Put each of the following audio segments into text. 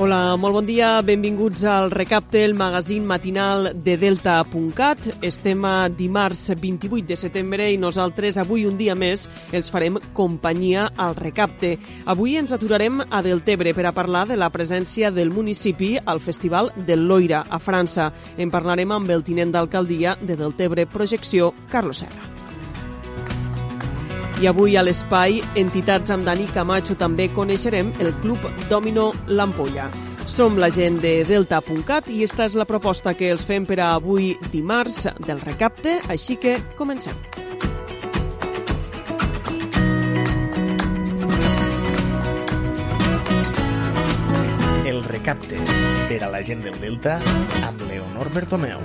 Hola, molt bon dia, benvinguts al Recapte, el magazín matinal de Delta.cat. Estem a dimarts 28 de setembre i nosaltres avui un dia més els farem companyia al Recapte. Avui ens aturarem a Deltebre per a parlar de la presència del municipi al Festival del Loira, a França. En parlarem amb el tinent d'alcaldia de Deltebre Projecció, Carlos Serra. I avui a l'espai Entitats amb Dani Camacho també coneixerem el Club Domino L'Ampolla. Som la gent de Delta.cat i esta és la proposta que els fem per a avui dimarts del recapte, així que comencem. El recapte per a la gent del Delta amb Leonor Bertomeu.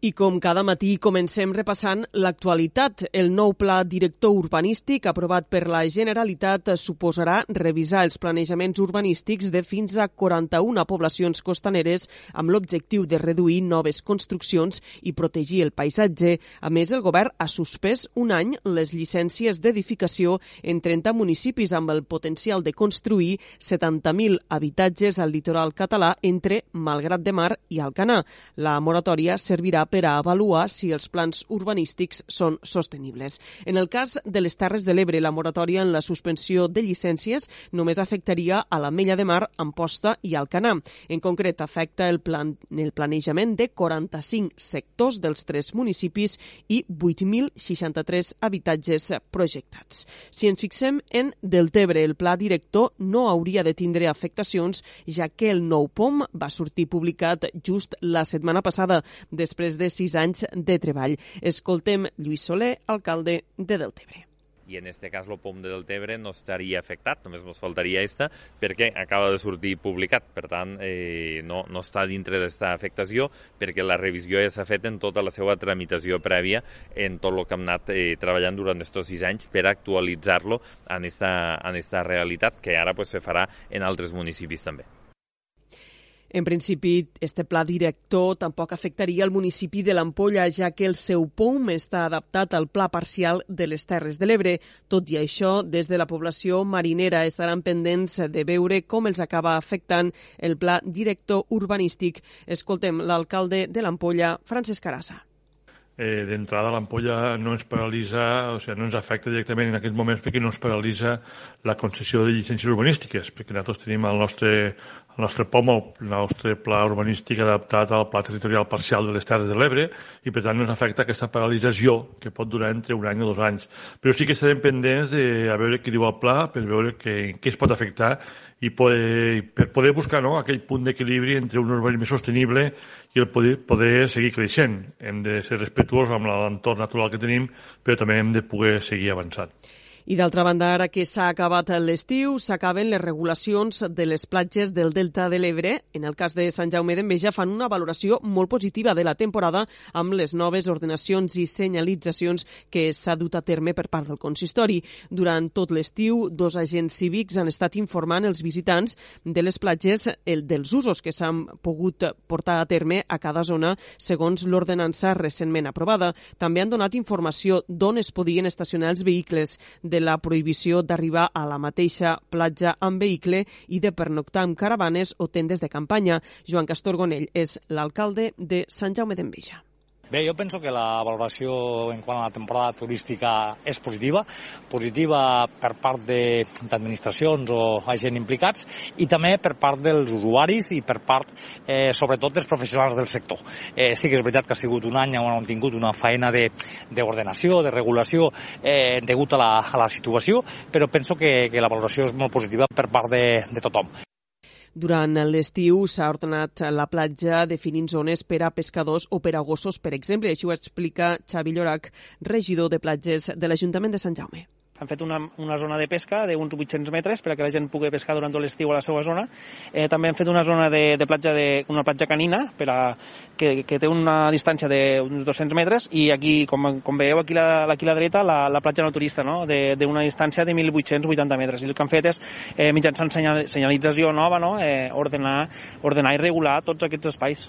I com cada matí comencem repassant l'actualitat. El nou pla director urbanístic aprovat per la Generalitat suposarà revisar els planejaments urbanístics de fins a 41 poblacions costaneres amb l'objectiu de reduir noves construccions i protegir el paisatge. A més, el govern ha suspès un any les llicències d'edificació en 30 municipis amb el potencial de construir 70.000 habitatges al litoral català entre Malgrat de Mar i Alcanar. La moratòria servirà per a avaluar si els plans urbanístics són sostenibles. En el cas de les Terres de l'Ebre, la moratòria en la suspensió de llicències només afectaria a la Mella de Mar, Amposta i Alcanar. En concret, afecta el, plan, el planejament de 45 sectors dels tres municipis i 8.063 habitatges projectats. Si ens fixem en Deltebre, el pla director no hauria de tindre afectacions, ja que el nou POM va sortir publicat just la setmana passada, després de sis anys de treball. Escoltem Lluís Soler, alcalde de Deltebre i en este cas el POM de Deltebre no estaria afectat, només ens faltaria esta, perquè acaba de sortir publicat, per tant eh, no, no està dintre d'esta afectació, perquè la revisió ja s'ha fet en tota la seva tramitació prèvia en tot el que hem anat eh, treballant durant aquests sis anys per actualitzar-lo en esta, en esta realitat, que ara pues, se farà en altres municipis també. En principi, este pla director tampoc afectaria el municipi de l'Ampolla, ja que el seu POM està adaptat al pla parcial de les Terres de l'Ebre. Tot i això, des de la població marinera estaran pendents de veure com els acaba afectant el pla director urbanístic. Escoltem l'alcalde de l'Ampolla, Francesc Carassa eh, d'entrada l'ampolla no ens paralitza, o sigui, no ens afecta directament en aquests moments perquè no ens paralitza la concessió de llicències urbanístiques, perquè nosaltres tenim el nostre, el nostre POM, el nostre pla urbanístic adaptat al pla territorial parcial de les Terres de l'Ebre i per tant ens afecta aquesta paralització que pot durar entre un any o dos anys. Però sí que estarem pendents de a veure què diu el pla per veure què, què es pot afectar i poder, per poder buscar no, aquell punt d'equilibri entre un urbanisme sostenible i el poder, poder seguir creixent. Hem de ser respetuosos amb l'entorn natural que tenim, però també hem de poder seguir avançant. I d'altra banda, ara que s'ha acabat l'estiu, s'acaben les regulacions de les platges del Delta de l'Ebre. En el cas de Sant Jaume d'Enveja fan una valoració molt positiva de la temporada amb les noves ordenacions i senyalitzacions que s'ha dut a terme per part del consistori. Durant tot l'estiu, dos agents cívics han estat informant els visitants de les platges el, dels usos que s'han pogut portar a terme a cada zona segons l'ordenança recentment aprovada. També han donat informació d'on es podien estacionar els vehicles de de la prohibició d'arribar a la mateixa platja amb vehicle i de pernoctar amb caravanes o tendes de campanya. Joan Castor Gonell és l'alcalde de Sant Jaume d'Enveja Bé, jo penso que la valoració en quant a la temporada turística és positiva, positiva per part d'administracions o agents implicats i també per part dels usuaris i per part, eh, sobretot, dels professionals del sector. Eh, sí que és veritat que ha sigut un any on han tingut una feina d'ordenació, de, de regulació, eh, degut a la, a la situació, però penso que, que la valoració és molt positiva per part de, de tothom. Durant l'estiu s'ha ordenat la platja definint zones per a pescadors o per a gossos, per exemple. Així ho explica Xavi Llorac, regidor de platges de l'Ajuntament de Sant Jaume han fet una, una zona de pesca d'uns 800 metres per a que la gent pugui pescar durant tot l'estiu a la seva zona. Eh, també han fet una zona de, de platja de, una platja canina per a, que, que té una distància d'uns 200 metres i aquí, com, com veieu aquí, la, aquí a la dreta, la, la platja naturista no? d'una distància de 1.880 metres. I el que han fet és, eh, mitjançant senyal, senyalització nova, no? eh, ordenar, ordenar i regular tots aquests espais.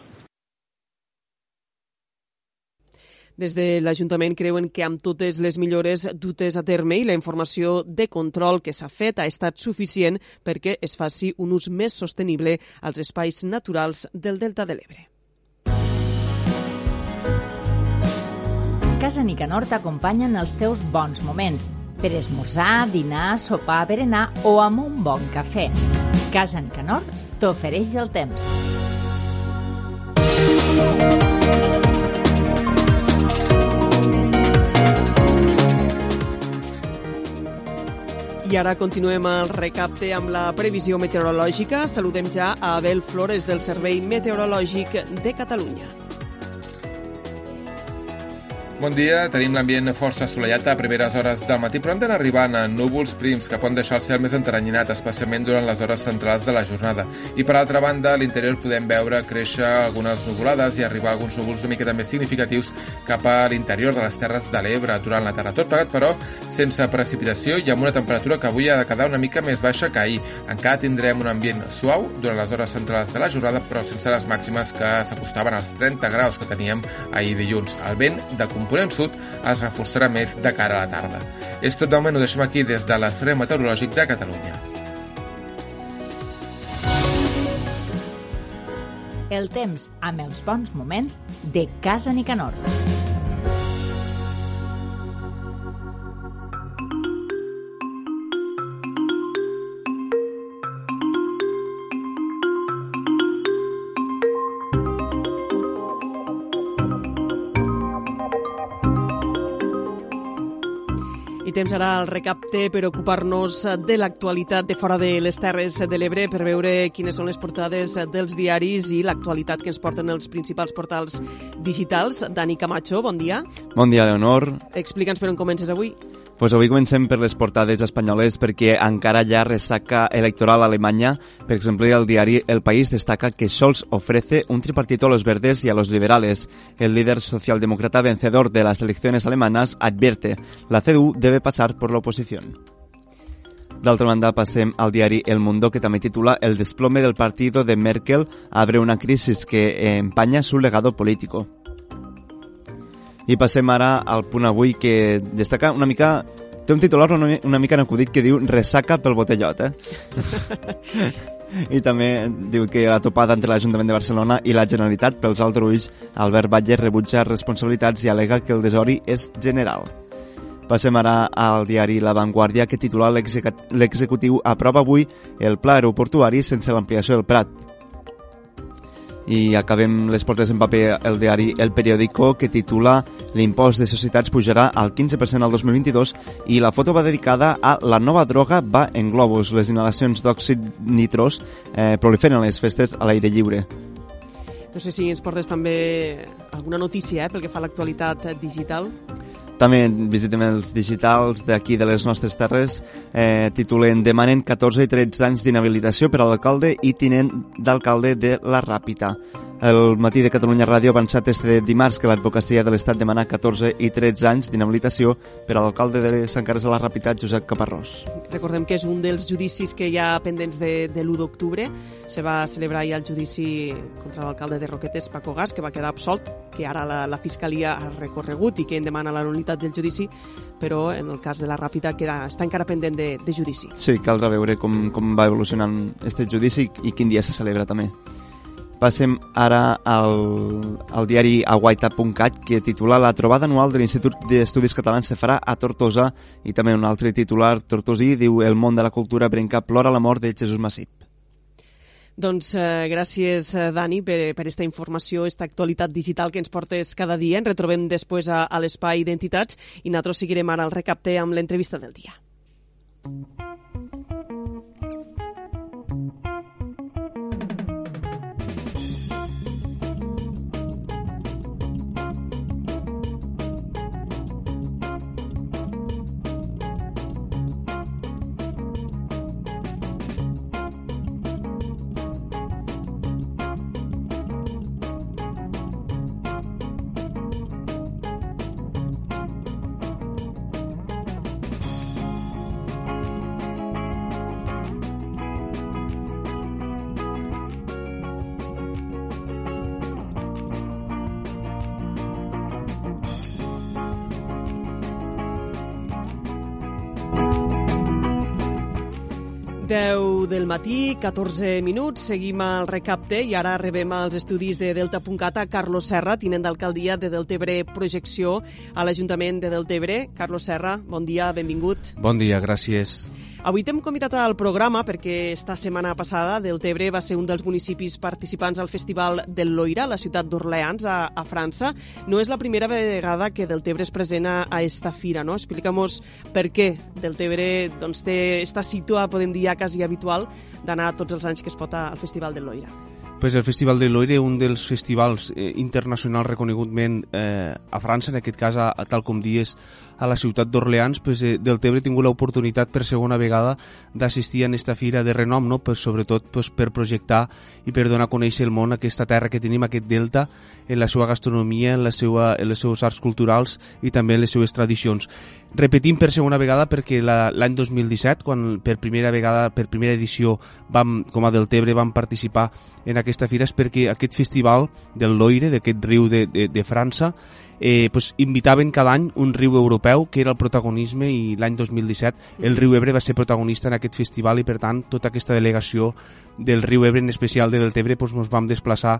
Des de l'Ajuntament creuen que amb totes les millores dutes a terme i la informació de control que s'ha fet ha estat suficient perquè es faci un ús més sostenible als espais naturals del Delta de l'Ebre. Casa Nicanor t'acompanya en els teus bons moments per esmorzar, dinar, sopar, berenar o amb un bon cafè. Casa Nicanor t'ofereix el temps. I ara continuem el recapte amb la previsió meteorològica. Saludem ja a Abel Flores del Servei Meteorològic de Catalunya. Bon dia, tenim l'ambient força assolellat a primeres hores del matí, però han arribant a núvols prims que poden deixar el cel més enteranyinat, especialment durant les hores centrals de la jornada. I per altra banda, a l'interior podem veure créixer algunes nuvolades i arribar alguns núvols una miqueta més significatius cap a l'interior de les Terres de l'Ebre durant la tarda. Tot plegat, però, sense precipitació i amb una temperatura que avui ha de quedar una mica més baixa que ahir. Encara tindrem un ambient suau durant les hores centrals de la jornada, però sense les màximes que s'acostaven als 30 graus que teníem ahir dilluns. El vent de component sud es reforçarà més de cara a la tarda. És tot de moment, ho deixem aquí des de l'Escenari Meteorològic de Catalunya. El temps amb els bons moments de Casa Nicanor. I temps ara al recapte per ocupar-nos de l'actualitat de fora de les Terres de l'Ebre per veure quines són les portades dels diaris i l'actualitat que ens porten els principals portals digitals. Dani Camacho, bon dia. Bon dia, Leonor. Explica'ns per on comences avui. Pues avui comencem per les portades espanyoles perquè encara hi ha ressaca electoral a Alemanya. Per exemple, el diari El País destaca que Scholz ofrece un tripartito a los verdes y a los liberales. El líder socialdemócrata vencedor de las elecciones alemanas advierte la CDU debe pasar por la oposición. D'altra banda, passem al diari El Mundo, que també titula El desplome del partido de Merkel abre una crisis que empaña su legado político. I passem ara al punt avui que destaca una mica... Té un titular una, una mica en acudit que diu Ressaca pel botellot, eh? I també diu que la topada entre l'Ajuntament de Barcelona i la Generalitat pels altres Albert Batlle rebutja responsabilitats i alega que el desori és general. Passem ara al diari La Vanguardia que titula l'executiu aprova avui el pla aeroportuari sense l'ampliació del Prat i acabem les portes en paper el diari El Periódico que titula L'impost de societats pujarà al 15% al 2022 i la foto va dedicada a la nova droga va en globus. Les inhalacions d'òxid nitrós eh, proliferen les festes a l'aire lliure. No sé si ens portes també alguna notícia eh, pel que fa a l'actualitat digital. També visitem els digitals d'aquí de les nostres terres. Eh, titulen Demanen 14 i 13 anys d'inhabilitació per a l'alcalde i tinent d'alcalde de la Ràpita. El matí de Catalunya Ràdio ha avançat este dimarts que l'advocacia de l'Estat demana 14 i 13 anys d'inhabilitació per a l'alcalde de Sant Carles de la Ràpita, Josep Caparrós. Recordem que és un dels judicis que hi ha pendents de, de l'1 d'octubre. Se va celebrar ja el judici contra l'alcalde de Roquetes, Paco Gas, que va quedar absolt, que ara la, la Fiscalia ha recorregut i que en demana la nul·litat del judici, però en el cas de la Ràpita queda, està encara pendent de, de judici. Sí, caldrà veure com, com va evolucionant aquest judici i quin dia se celebra també. Passem ara al, al diari aguaita.cat que titula La trobada anual de l'Institut d'Estudis Catalans se farà a Tortosa i també un altre titular tortosí diu El món de la cultura brenca plora la mort de Jesús Massip. Doncs eh, gràcies, eh, Dani, per, per esta informació, esta actualitat digital que ens portes cada dia. Ens retrobem després a, a l'Espai Identitats i nosaltres seguirem ara al recapte amb l'entrevista del dia. del matí, 14 minuts, seguim al recapte i ara rebem als estudis de Delta.cat a Carlos Serra, tinent d'alcaldia de Deltebre Projecció a l'Ajuntament de Deltebre. Carlos Serra, bon dia, benvingut. Bon dia, gràcies. Avui t'hem convidat al programa perquè esta setmana passada Deltebre va ser un dels municipis participants al Festival del Loira, a la ciutat d'Orleans, a, a França. No és la primera vegada que Deltebre es presena a esta fira, no? Explica'mos per què Deltebre doncs, té, està situat, podem dir, ja quasi habitual d'anar tots els anys que es pot al Festival del Loira. Pues el Festival de Loire, un dels festivals eh, internacionals reconegutment eh, a França, en aquest cas, a, a, tal com dies, a la ciutat d'Orleans, pues, eh, Deltebre ha tingut l'oportunitat per segona vegada d'assistir a aquesta fira de renom, no? pues, sobretot pues, per projectar i per donar a conèixer el món aquesta terra que tenim, aquest delta, en la seva gastronomia, en, la seva, en les seves arts culturals i també en les seues tradicions. Repetim per segona vegada perquè l'any 2017, quan per primera vegada, per primera edició, vam, com a Deltebre, vam participar en aquesta fira, és perquè aquest festival del Loire, d'aquest riu de, de, de França, eh, pues, invitaven cada any un riu europeu que era el protagonisme i l'any 2017 el riu Ebre va ser protagonista en aquest festival i per tant tota aquesta delegació del riu Ebre en especial de Deltebre pues, ens vam desplaçar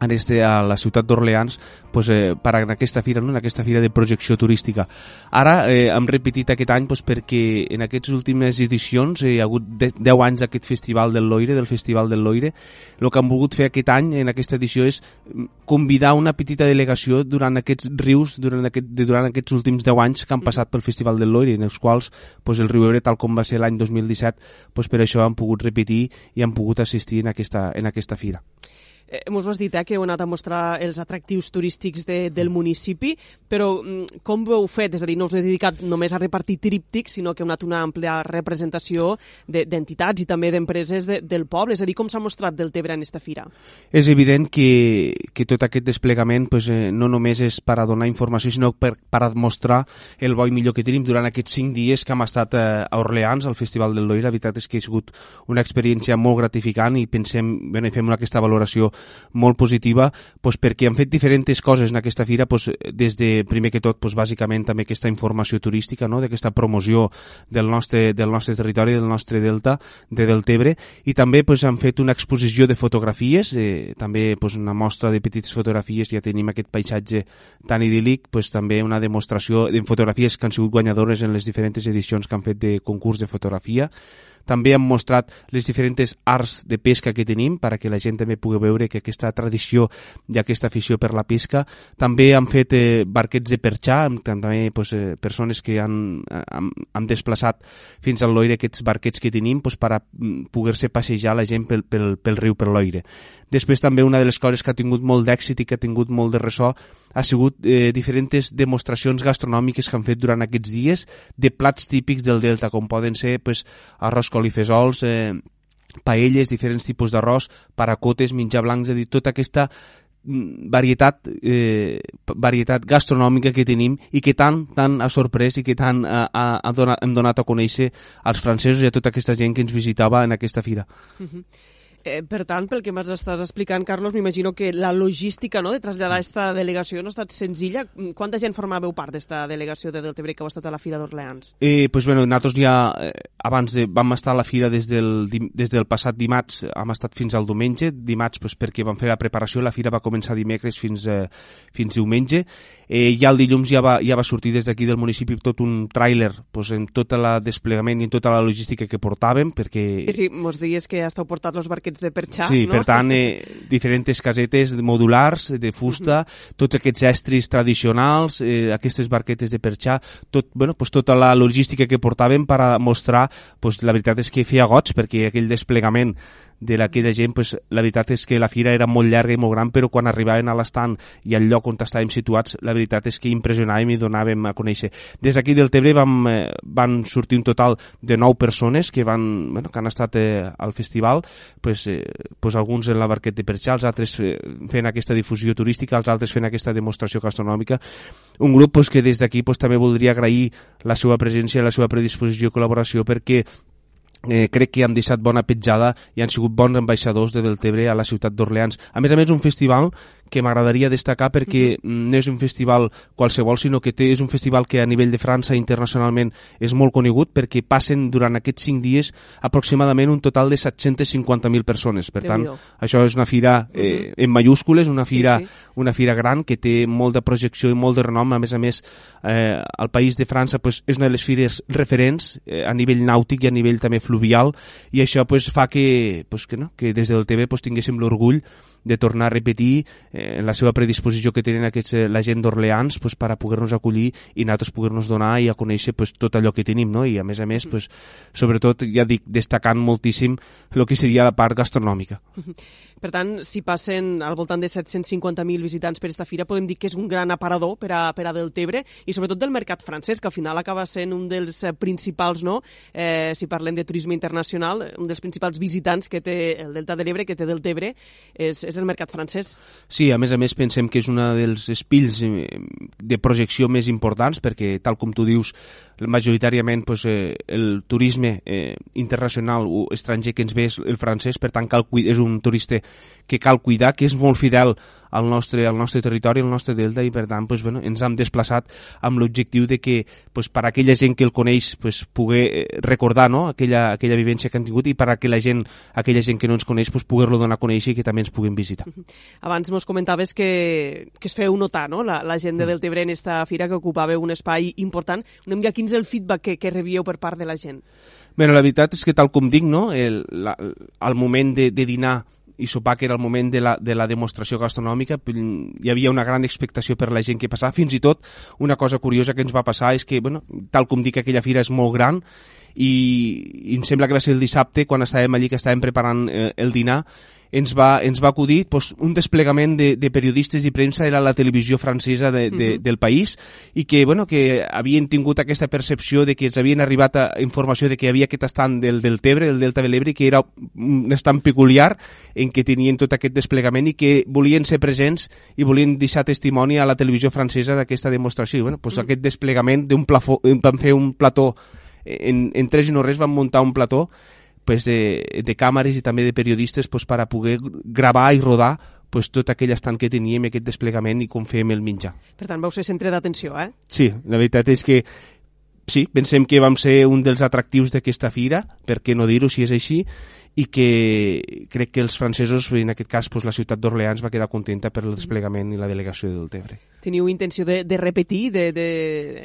en este, a la ciutat d'Orleans pues, eh, per en aquesta fira, no? en aquesta fira de projecció turística. Ara eh, hem repetit aquest any pues, perquè en aquestes últimes edicions eh, hi ha hagut 10 anys d'aquest festival del Loire, del Festival del Loire. El que han volgut fer aquest any, en aquesta edició, és mm, convidar una petita delegació durant aquests rius, durant, aquest, durant aquests últims 10 anys que han passat pel Festival del Loire, en els quals pues, el riu Ebre, tal com va ser l'any 2017, pues, per això han pogut repetir i han pogut assistir en aquesta, en aquesta fira eh, mos ho has dit, eh, que heu anat a mostrar els atractius turístics de, del municipi, però mm, com ho heu fet? És a dir, no us heu dedicat només a repartir tríptics, sinó que heu anat una àmplia representació d'entitats de, i també d'empreses de, del poble. És a dir, com s'ha mostrat del Tebre en aquesta fira? És evident que, que tot aquest desplegament pues, eh, no només és per a donar informació, sinó per, per a mostrar el bo i millor que tenim durant aquests cinc dies que hem estat eh, a Orleans, al Festival del Loira. La veritat és que ha sigut una experiència molt gratificant i pensem, bueno, i fem aquesta valoració molt positiva pues, perquè han fet diferents coses en aquesta fira pues, des de, primer que tot, pues, bàsicament també aquesta informació turística, no? d'aquesta promoció del nostre, del nostre territori, del nostre delta, de Deltebre, i també pues, han fet una exposició de fotografies, eh, també pues, una mostra de petites fotografies, ja tenim aquest paisatge tan idíl·lic, pues, també una demostració de fotografies que han sigut guanyadores en les diferents edicions que han fet de concurs de fotografia, també hem mostrat les diferents arts de pesca que tenim perquè la gent també pugui veure que aquesta tradició i aquesta afició per la pesca. També hem fet eh, barquets de perxar, amb, també pues, eh, persones que han, han, han desplaçat fins al Loire aquests barquets que tenim pues, per mm, poder-se passejar la gent pel, pel, pel riu per Loire. Després també una de les coses que ha tingut molt d'èxit i que ha tingut molt de ressò ha sigut eh, diferents demostracions gastronòmiques que han fet durant aquests dies de plats típics del Delta, com poden ser pues, arròs colifesols, eh, paelles, diferents tipus d'arròs, paracotes, menjar blancs, és a dir, tota aquesta mm, varietat, eh, varietat gastronòmica que tenim i que tant, tant ha sorprès i que tant ha, ha, ha donat, hem donat a conèixer als francesos i a tota aquesta gent que ens visitava en aquesta fira. Uh -huh. Eh, per tant, pel que m'estàs explicant, Carlos, m'imagino que la logística no, de traslladar aquesta delegació no ha estat senzilla. Quanta gent formàveu part d'esta delegació de Deltebre que heu estat a la Fira d'Orleans? Eh, pues, bueno, nosaltres ja, eh, abans de, vam estar a la Fira des del, des del passat dimarts, hem estat fins al diumenge, dimarts pues, perquè vam fer la preparació, la Fira va començar dimecres fins, eh, fins diumenge, eh, ja el dilluns ja va, ja va sortir des d'aquí del municipi tot un tràiler pues, en tot el desplegament i en tota la logística que portàvem, perquè... Sí, sí, mos deies que esteu portat els barquets de perxar, sí, no? per tant, eh, diferents casetes modulars de fusta, uh -huh. tots aquests estris tradicionals, eh, aquestes barquetes de perxar, tot, bueno, pues tota la logística que portàvem per a mostrar, pues, la veritat és que feia goig, perquè aquell desplegament de aquella gent, pues, la veritat és que la fira era molt llarga i molt gran, però quan arribaven a l'estant i al lloc on estàvem situats, la veritat és que impressionàvem i donàvem a conèixer. Des d'aquí del Tebre vam, eh, van sortir un total de nou persones que, van, bueno, que han estat eh, al festival, pues, eh, pues alguns en la barqueta de Perxà, els altres eh, fent aquesta difusió turística, els altres fent aquesta demostració gastronòmica. Un grup pues, que des d'aquí pues, també voldria agrair la seva presència, la seva predisposició i col·laboració perquè eh, crec que han deixat bona petjada i han sigut bons ambaixadors de Deltebre a la ciutat d'Orleans. A més a més, un festival que m'agradaria destacar perquè mm -hmm. no és un festival qualsevol, sinó que té, és un festival que a nivell de França internacionalment és molt conegut perquè passen durant aquests cinc dies aproximadament un total de 750.000 persones. Per tant, això és una fira eh, en mayúscules, una fira, sí, sí. una fira gran que té molta projecció i molt de renom. A més a més, eh, el país de França pues, és una de les fires referents eh, a nivell nàutic i a nivell també fluvial i això pues, fa que, pues, que, no, que des del TV pues, tinguéssim l'orgull de tornar a repetir eh, la seva predisposició que tenen aquests, eh, la gent d'Orleans pues, per a poder-nos acollir i nosaltres poder-nos donar i a conèixer pues, tot allò que tenim, no? i a més a més, pues, sobretot, ja dic, destacant moltíssim el que seria la part gastronòmica. Per tant, si passen al voltant de 750.000 visitants per esta fira, podem dir que és un gran aparador per a, per a Deltebre i sobretot del mercat francès, que al final acaba sent un dels eh, principals, no? eh, si parlem de turisme internacional, un dels principals visitants que té el Delta de l'Ebre, que té Deltebre, és, és el mercat francès. Sí, a més a més pensem que és un dels espills eh, de projecció més importants perquè, tal com tu dius, majoritàriament pues, eh, el turisme eh, internacional o estranger que ens ve és el francès, per tant cal, és un turista que cal cuidar, que és molt fidel al nostre, al nostre territori, al nostre delta i per tant pues, bueno, ens hem desplaçat amb l'objectiu de que pues, per a aquella gent que el coneix pues, poder eh, recordar no? aquella, aquella vivència que han tingut i per a aquella gent, aquella gent que no ens coneix pues, poder-lo donar a conèixer i que també ens puguin visitar. Abans mos comentaves que, que es feu notar no? la, la gent de mm. Deltebre en esta fira que ocupava un espai important. Una mica quin és el feedback que, que rebíeu per part de la gent? Bé, la veritat és que tal com dic, no? el, la, el moment de, de dinar i sopar que era el moment de la, de la demostració gastronòmica hi havia una gran expectació per la gent que passava. Fins i tot una cosa curiosa que ens va passar és que, bueno, tal com dic aquella fira és molt gran i, i em sembla que va ser el dissabte quan estàvem allí que estàvem preparant eh, el dinar ens va, ens va acudir pues, un desplegament de, de periodistes i premsa era la televisió francesa de, de, uh -huh. del país i que, bueno, que havien tingut aquesta percepció de que ens havien arribat a informació de que havia aquest estant del, del Tebre, del Delta de l'Ebre, que era un estant peculiar en què tenien tot aquest desplegament i que volien ser presents i volien deixar testimoni a la televisió francesa d'aquesta demostració. I, bueno, pues, uh -huh. aquest desplegament d'un plafó, van fer un plató en, en tres i no res van muntar un plató pues, de, de càmeres i també de periodistes pues, per a poder gravar i rodar pues, tot aquell estant que teníem, aquest desplegament i com fèiem el menjar. Per tant, vau ser centre d'atenció, eh? Sí, la veritat és que sí, pensem que vam ser un dels atractius d'aquesta fira, per què no dir-ho si és així, i que crec que els francesos, en aquest cas pues, la ciutat d'Orleans, va quedar contenta per el desplegament i la delegació del Tebre. Teniu intenció de, de repetir de, de,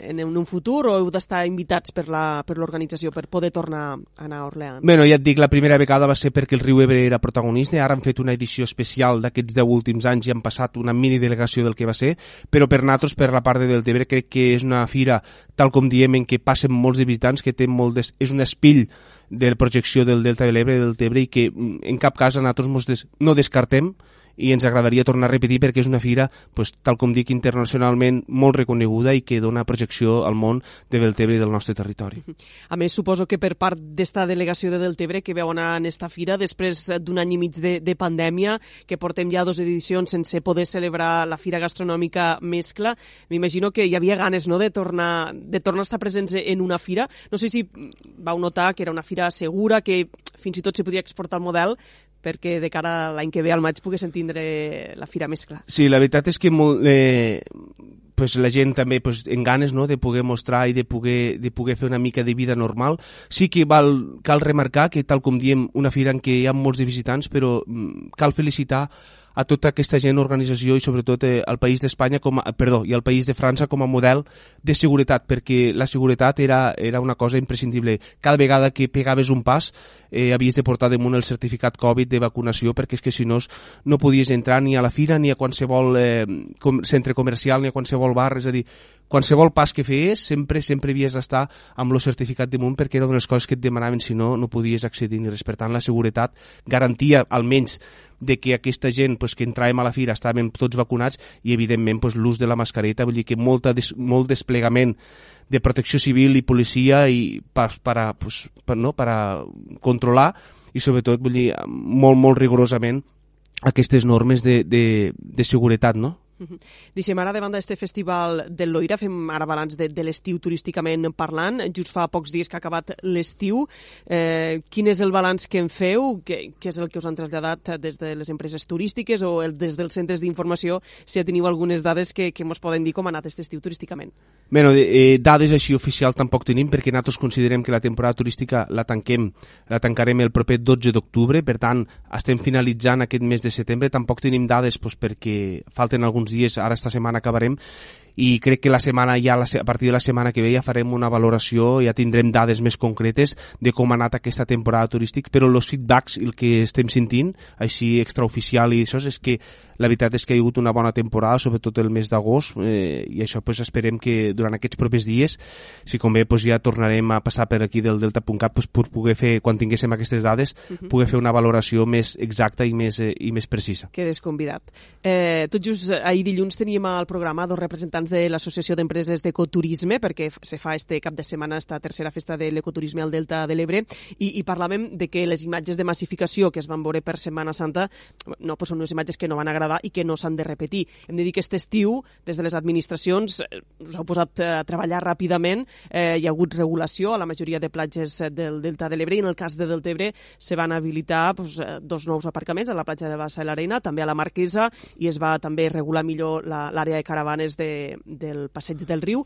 en un futur o heu d'estar invitats per l'organització per, per poder tornar a anar a Orleans? Bueno, ja et dic, la primera vegada va ser perquè el riu Ebre era protagonista, ara han fet una edició especial d'aquests 10 últims anys i han passat una mini delegació del que va ser, però per nosaltres, per la part de Deltebre, crec que és una fira, tal com diem, en què passen molts de visitants, que té molt des... és un espill de projecció del Delta de l'Ebre del Tebre i que mm, en cap cas a nosaltres des, no descartem i ens agradaria tornar a repetir perquè és una fira, pues, tal com dic, internacionalment molt reconeguda i que dona projecció al món de Deltebre i del nostre territori. A més, suposo que per part d'esta delegació de Deltebre que veu anar en esta fira, després d'un any i mig de, de pandèmia, que portem ja dues edicions sense poder celebrar la fira gastronòmica mescla, m'imagino que hi havia ganes no, de, tornar, de tornar a estar presents en una fira. No sé si vau notar que era una fira segura, que fins i tot se podia exportar el model, perquè de cara a l'any que ve al maig poguessin tindre la fira més clar. Sí, la veritat és que molt, eh, pues la gent també pues, en ganes no, de poder mostrar i de poder, de poder fer una mica de vida normal. Sí que val, cal remarcar que, tal com diem, una fira en què hi ha molts de visitants, però mm, cal felicitar a tota aquesta gent, organització i sobretot eh, país d'Espanya, com perdó, i al país de França com a model de seguretat, perquè la seguretat era, era una cosa imprescindible. Cada vegada que pegaves un pas eh, havies de portar damunt el certificat Covid de vacunació perquè és que si no no podies entrar ni a la fira ni a qualsevol eh, com, centre comercial ni a qualsevol bar, és a dir, qualsevol pas que feies sempre sempre havies d'estar amb el certificat damunt perquè era una de les coses que et demanaven si no no podies accedir ni res. Per tant, la seguretat garantia almenys de que aquesta gent pues, que entràvem a la fira estàvem tots vacunats i evidentment pues, l'ús de la mascareta, vull dir que molta des, molt desplegament de protecció civil i policia i per, per, a, pues, per, no, per a controlar i sobretot vull dir, molt, molt rigorosament aquestes normes de, de, de seguretat, no? Deixem ara davant d'aquest festival del Loira, fem ara balanç de, de l'estiu turísticament parlant, just fa pocs dies que ha acabat l'estiu. Eh, quin és el balanç que en feu? Què, què és el que us han traslladat des de les empreses turístiques o el, des dels centres d'informació, si ja teniu algunes dades que, que ens poden dir com ha anat aquest estiu turísticament? Bueno, eh, dades així oficials tampoc tenim perquè nosaltres considerem que la temporada turística la tanquem, la tancarem el proper 12 d'octubre, per tant estem finalitzant aquest mes de setembre, tampoc tenim dades doncs, perquè falten alguns uns dies, ara esta setmana acabarem, i crec que la setmana ja a partir de la setmana que ve ja farem una valoració, ja tindrem dades més concretes de com ha anat aquesta temporada turística, però els feedbacks, el que estem sentint, així extraoficial i això, és que la veritat és que hi ha hagut una bona temporada, sobretot el mes d'agost, eh, i això pues, esperem que durant aquests propers dies, si convé, pues, ja tornarem a passar per aquí del Delta.cat pues, per poder fer, quan tinguéssim aquestes dades, uh -huh. poder fer una valoració més exacta i més, eh, i més precisa. Quedes convidat. Eh, tot just ahir dilluns teníem al programa dos representants de l'Associació d'Empreses d'Ecoturisme, perquè se fa este cap de setmana esta tercera festa de l'ecoturisme al Delta de l'Ebre, i, i parlàvem de que les imatges de massificació que es van veure per Setmana Santa no, pues són unes imatges que no van agradar i que no s'han de repetir. Hem de dir que aquest estiu, des de les administracions, eh, us heu posat a treballar ràpidament, eh, hi ha hagut regulació a la majoria de platges del Delta de l'Ebre i en el cas de Deltebre se van habilitar pues, eh, dos nous aparcaments a la platja de Bassa i l'Arena, també a la Marquesa, i es va també regular millor l'àrea de caravanes de, del passeig del riu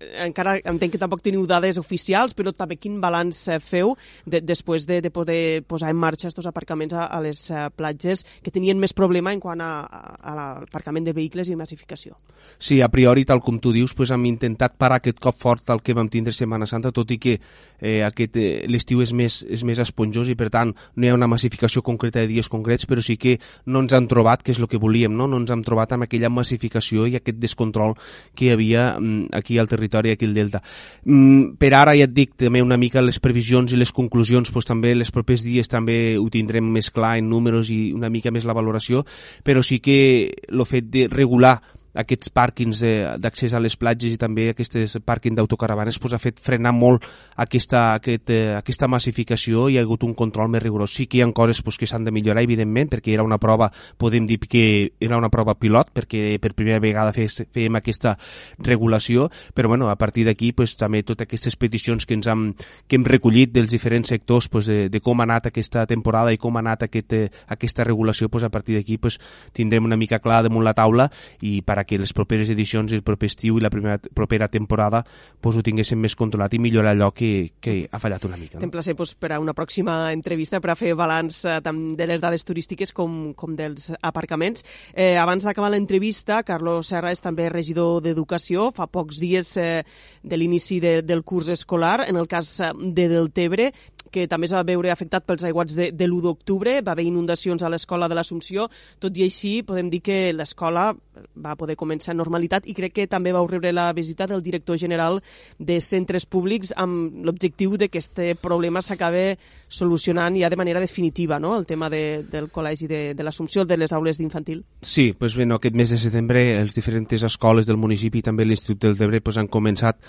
encara entenc que tampoc teniu dades oficials, però també quin balanç eh, feu de, després de, de poder posar en marxa aquests aparcaments a, a les uh, platges que tenien més problema en quant a, a, l'aparcament de vehicles i massificació. Sí, a priori, tal com tu dius, pues, hem intentat parar aquest cop fort el que vam tindre Setmana Santa, tot i que eh, aquest eh, l'estiu és, més, és més esponjós i, per tant, no hi ha una massificació concreta de dies concrets, però sí que no ens han trobat, que és el que volíem, no? no ens hem trobat amb aquella massificació i aquest descontrol que hi havia mm, aquí al territori territori aquí al Delta. Mm, per ara ja et dic també una mica les previsions i les conclusions, doncs també els propers dies també ho tindrem més clar en números i una mica més la valoració, però sí que el fet de regular aquests pàrquings d'accés a les platges i també aquests pàrquing d'autocaravanes pues, ha fet frenar molt aquesta, aquest, eh, aquesta massificació i ha hagut un control més rigorós. Sí que hi ha coses pues, que s'han de millorar, evidentment, perquè era una prova, podem dir que era una prova pilot, perquè per primera vegada fèiem aquesta regulació, però bueno, a partir d'aquí pues, també totes aquestes peticions que ens hem, que hem recollit dels diferents sectors pues, de, de com ha anat aquesta temporada i com ha anat aquest, eh, aquesta regulació, pues, a partir d'aquí pues, tindrem una mica clar damunt la taula i per que les properes edicions, el proper estiu i la primera, propera temporada pues, ho tinguéssim més controlat i millorar allò que, que ha fallat una mica. No? T'emplacem pues, per a una pròxima entrevista per a fer balanç eh, tant de les dades turístiques com, com dels aparcaments. Eh, abans d'acabar l'entrevista, Carlos Serra és també regidor d'Educació, fa pocs dies eh, de l'inici de, del curs escolar. En el cas eh, de Deltebre, que també es va veure afectat pels aiguats de, de l'1 d'octubre, va haver inundacions a l'escola de l'Assumpció, tot i així podem dir que l'escola va poder començar en normalitat i crec que també va rebre la visita del director general de centres públics amb l'objectiu de que aquest problema s'acabe solucionant ja de manera definitiva, no?, el tema de, del col·legi de, de l'Assumpció, de les aules d'infantil. Sí, pues bé, no, aquest mes de setembre els diferents escoles del municipi i també l'Institut del Debre pues, han començat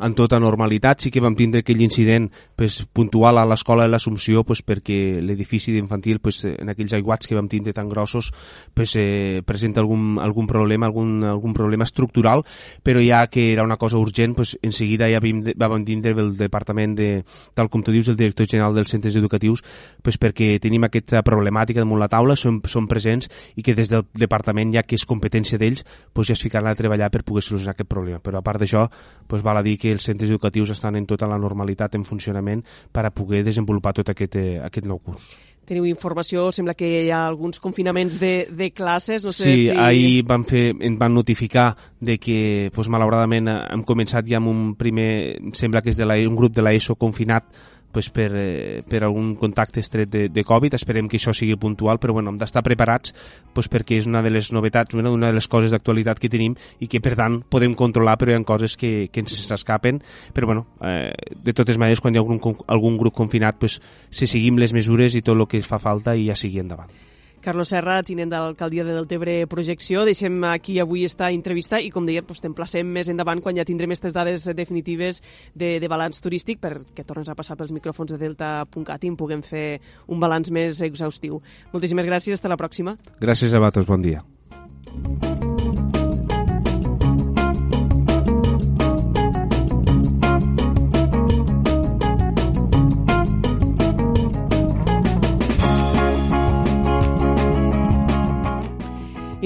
en tota normalitat. Sí que vam tindre aquell incident pues, puntual a l'escola de l'Assumpció pues, perquè l'edifici d'infantil pues, en aquells aiguats que vam tindre tan grossos pues, eh, presenta algun, algun problema algun, algun problema estructural però ja que era una cosa urgent pues, en seguida ja vam, vam tindre el departament de, tal com tu dius, el director general dels centres educatius pues, perquè tenim aquesta problemàtica damunt la taula, són, són presents i que des del departament, ja que és competència d'ells, pues, ja es ficaran a treballar per poder solucionar aquest problema. Però a part d'això, pues, val a dir que els centres educatius estan en tota la normalitat en funcionament per a poder desenvolupar tot aquest, eh, aquest nou curs. Teniu informació, sembla que hi ha alguns confinaments de, de classes, no sé sí, si... ahir van, fer, em van notificar de que, pues, malauradament, hem començat ja amb un primer, sembla que és de la, un grup de l'ESO confinat pues, per, eh, per algun contacte estret de, de Covid. Esperem que això sigui puntual, però bueno, hem d'estar preparats pues, perquè és una de les novetats, una, una de les coses d'actualitat que tenim i que, per tant, podem controlar, però hi ha coses que, que ens s'escapen. Però, bueno, eh, de totes maneres, quan hi ha algun, algun grup confinat, pues, se seguim les mesures i tot el que fa falta i ja sigui endavant. Carlos Serra, tinent de l'alcaldia de Deltebre Projecció. Deixem aquí avui esta entrevista i, com deia, doncs, t'emplacem més endavant quan ja tindrem aquestes dades definitives de, de balanç turístic perquè tornes a passar pels micròfons de Delta.cat i puguem fer un balanç més exhaustiu. Moltíssimes gràcies, hasta la pròxima. Gràcies a vosaltres, bon dia.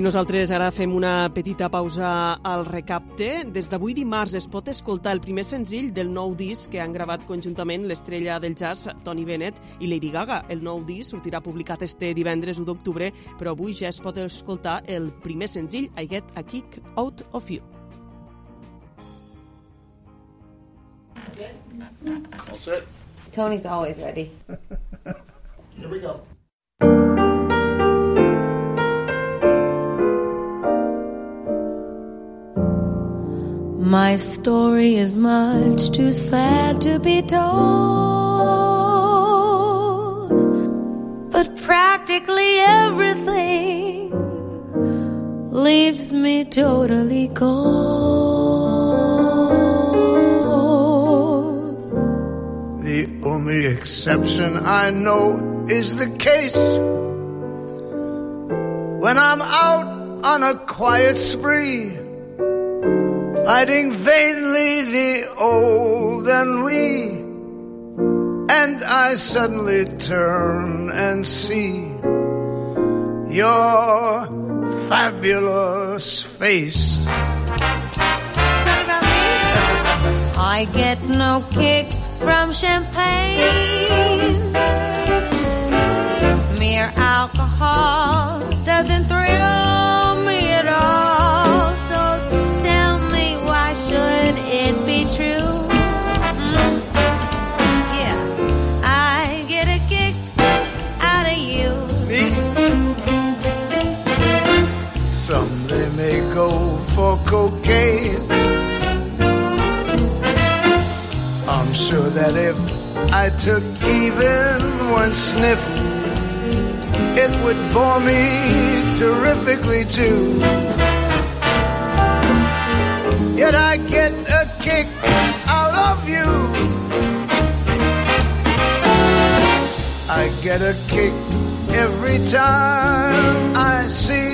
I nosaltres ara fem una petita pausa al recapte. Des d'avui dimarts es pot escoltar el primer senzill del nou disc que han gravat conjuntament l'estrella del jazz Tony Bennett i Lady Gaga. El nou disc sortirà publicat este divendres 1 d'octubre, però avui ja es pot escoltar el primer senzill, I Get a Kick Out of You. All set. Tony's always ready. Here we go. My story is much too sad to be told, but practically everything leaves me totally cold. The only exception I know is the case when I'm out on a quiet spree fighting vainly the old ennui. And I suddenly turn and see your fabulous face. I get no kick from champagne. Mere alcohol doesn't thrill cocaine. I'm sure that if I took even one sniff, it would bore me terrifically too. Yet I get a kick out of you. I get a kick every time I see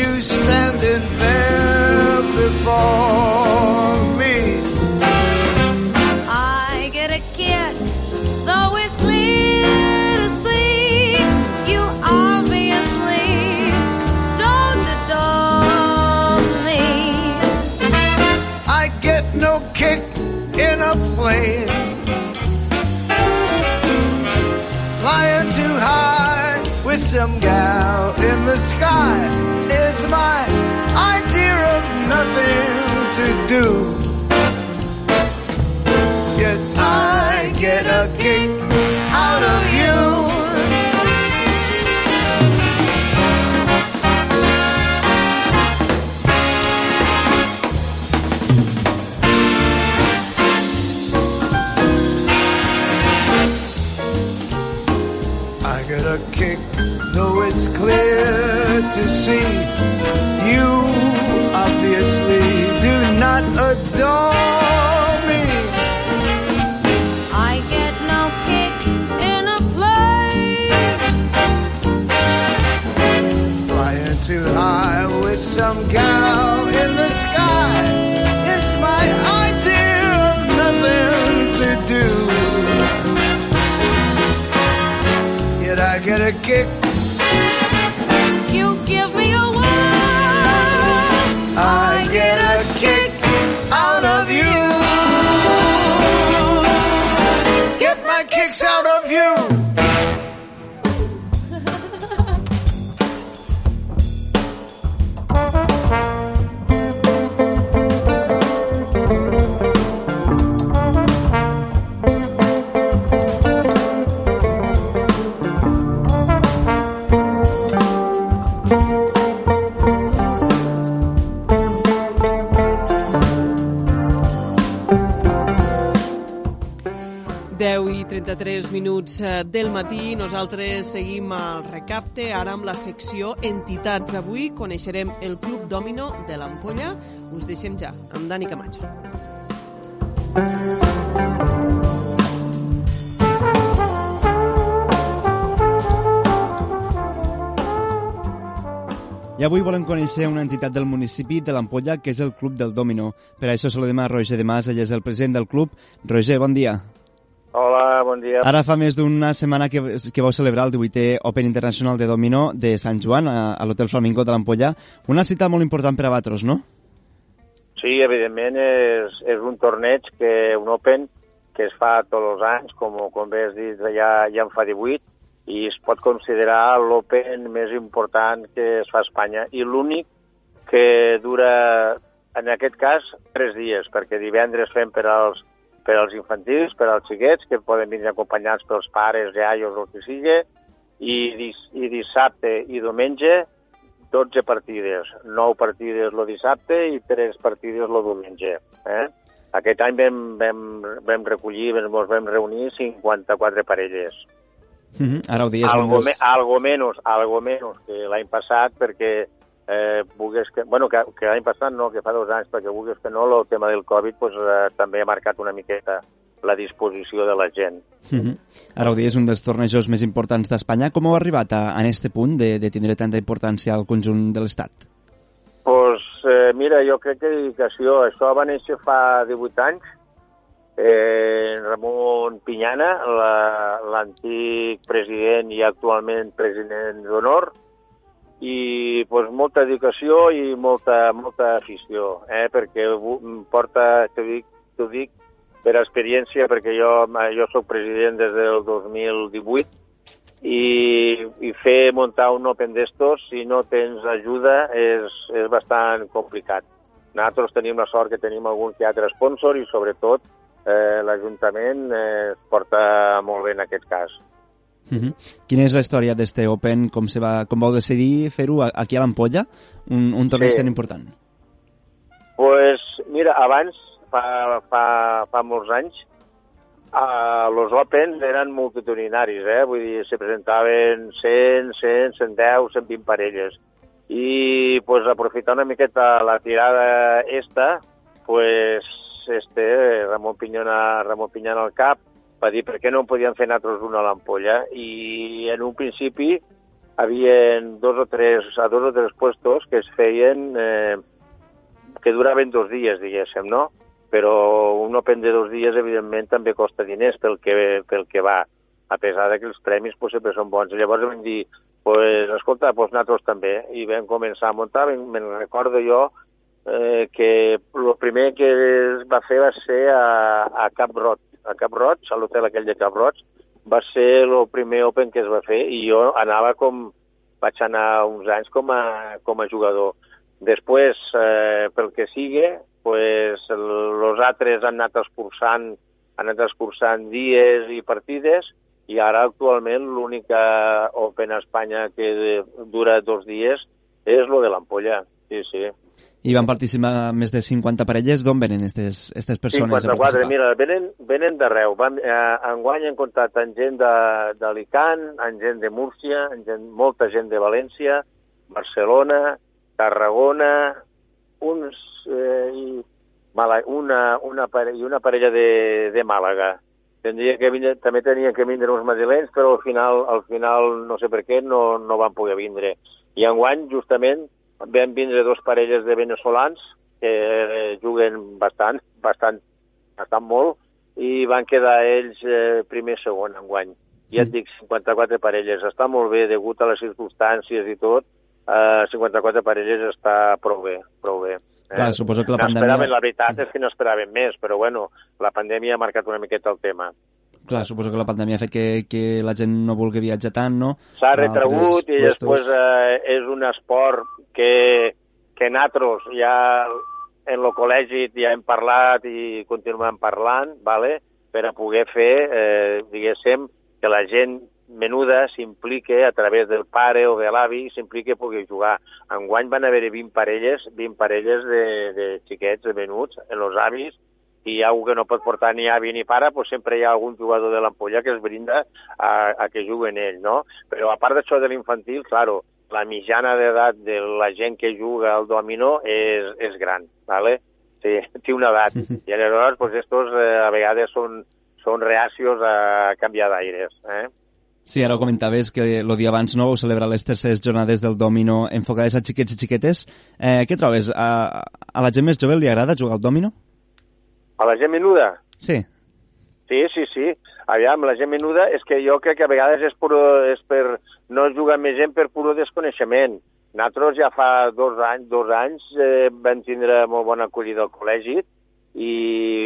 you standing there before me. I get a kick, though it's clear to see you obviously don't adore me. I get no kick in a plane. Flying too high with some gal in the sky is my idea of nothing to do. Yet I get a kick out of you. I get a kick, though it's clear to see some gal in the sky is my idea of nothing to do. Yet I get a kick. You give me a whirl. I get a kick out of you. Get my kicks out of you. Deu i 33 minuts eh, del matí. Nosaltres seguim al recapte, ara amb la secció Entitats. Avui coneixerem el Club Domino de l'Ampolla. Us deixem ja amb Dani Camacho. I avui volem conèixer una entitat del municipi de l'Ampolla, que és el Club del Domino. Per això saludem a Roger de Mas, ell és el president del club. Roger, bon dia. Hola, bon dia. Ara fa més d'una setmana que, que vau celebrar el 18è Open Internacional de Domino de Sant Joan a, a l'Hotel Flamingo de l'Ampolla. Una cita molt important per a vosaltres, no? Sí, evidentment és, és un torneig, que un Open, que es fa tots els anys, com, com bé has dit, ja, ja en fa 18, i es pot considerar l'Open més important que es fa a Espanya i l'únic que dura, en aquest cas, tres dies, perquè divendres fem per als, per als infantils, per als xiquets, que poden venir acompanyats pels pares, iaios o el que sigui, i, dis, i dissabte i diumenge 12 partides, 9 partides el dissabte i 3 partides el diumenge. Eh? Aquest any vam, vam, vam recollir, ens vam reunir 54 parelles. Mm -hmm. Ara ho dies. Algo, me, algo menos, algo menos que l'any passat, perquè eh, vulgues que... Bueno, que, que l'any passat no, que fa dos anys, perquè vulgues que no, el tema del Covid pues, eh, també ha marcat una miqueta la disposició de la gent. Mm -hmm. Ara ho dies, un dels tornejos més importants d'Espanya. Com heu arribat a, a este punt de, de tindre tanta importància al conjunt de l'Estat? pues, eh, mira, jo crec que dedicació. Això va néixer fa 18 anys. Eh, Ramon Pinyana, la- l'antic president i actualment president d'honor, i pues, molta dedicació i molta, molta afició, eh? perquè bu- porta, t'ho dic, dic per experiència, perquè jo, jo sóc president des del 2018 i, i fer muntar un Open d'estos, si no tens ajuda, és, és bastant complicat. Nosaltres tenim la sort que tenim algun que altre sponsor i, sobretot, eh, l'Ajuntament eh, es porta molt bé en aquest cas. Mm -hmm. Quina és la història d'este Open? Com, se va, com vau decidir fer-ho aquí a l'Ampolla? Un, un torneig Sí. tan important. pues, mira, abans, fa, fa, fa molts anys, uh, los Opens eren multitudinaris, eh? vull dir, se presentaven 100, 100, 110, 120 parelles. I pues, aprofitar una miqueta la tirada esta, pues, este, Ramon Pinyona, Ramon Pinyona al cap, va dir per què no en podíem fer nosaltres una a l'ampolla i en un principi havien dos o tres, a dos o tres puestos que es feien eh, que duraven dos dies, diguéssim, no? Però un Open de dos dies, evidentment, també costa diners pel que, pel que va, a pesar de que els premis pues, sempre són bons. Llavors vam dir, pues, escolta, pues, nosaltres també. I vam començar a muntar, me'n recordo jo, eh, que el primer que es va fer va ser a, a Cap Roig, a Cap Roig, a l'hotel aquell de Cap Roig, va ser el primer Open que es va fer i jo anava com, vaig anar uns anys com a, com a jugador. Després, eh, pel que sigui, pues, els altres han anat escurçant, han anat escurçant dies i partides i ara actualment l'única Open a Espanya que dura dos dies és lo de l'Ampolla. Sí, sí. I van participar més de 50 parelles. D'on venen aquestes, persones 54, a participar? mira, venen, venen d'arreu. Van, eh, enguany hem comptat amb gent de- d'Alicant, amb gent de Múrcia, amb gent, molta gent de València, Barcelona, Tarragona, uns, eh, i Mala, una, una, pare, i una parella de, de Màlaga. Tendria que vindre, també tenien que vindre uns madrilenys, però al final, al final no sé per què, no, no van poder vindre. I enguany, justament, vam vindre dos parelles de venezolans que eh, juguen bastant, bastant, bastant molt, i van quedar ells eh, primer segon enguany. Ja et dic, 54 parelles. Està molt bé, degut a les circumstàncies i tot, eh, 54 parelles està prou bé, prou bé. Eh? Clar, suposo que la pandèmia- Esperaven, la veritat és que no esperaven més, però bueno, la pandèmia ha marcat una miqueta el tema. Clar, suposo que la pandèmia ha fet que, que la gent no vulgui viatjar tant, no? S'ha retragut i després eh, és un esport que, que nosaltres ja en el col·legi ja hem parlat i continuem parlant, vale? per a poder fer, eh, diguéssim, que la gent menuda s'implique a través del pare o de l'avi, s'implique pugui jugar. Enguany van haver-hi 20 parelles, 20 parelles de, de xiquets, de menuts, en els avis, i hi ha algú que no pot portar ni avi ni pare, doncs sempre hi ha algun jugador de l'ampolla que es brinda a, a que juguen ell, no? Però a part d'això de l'infantil, claro, la mitjana d'edat de la gent que juga al dominó és, és gran, ¿vale? Sí, té una edat. I aleshores, pues, estos eh, a vegades són, són reacios a canviar d'aires, eh? Sí, ara ho comentaves, que el dia abans no vau celebrar les terceres jornades del Domino enfocades a xiquets i xiquetes. Eh, què trobes? A, a la gent més jove li agrada jugar al Domino? A la gent menuda? Sí. Sí, sí, sí. Aviam, la gent menuda és que jo crec que a vegades és, puro, és per no jugar amb més gent per puro desconeixement. Nosaltres ja fa dos anys, dos anys eh, vam tindre molt bona acollida al col·legi i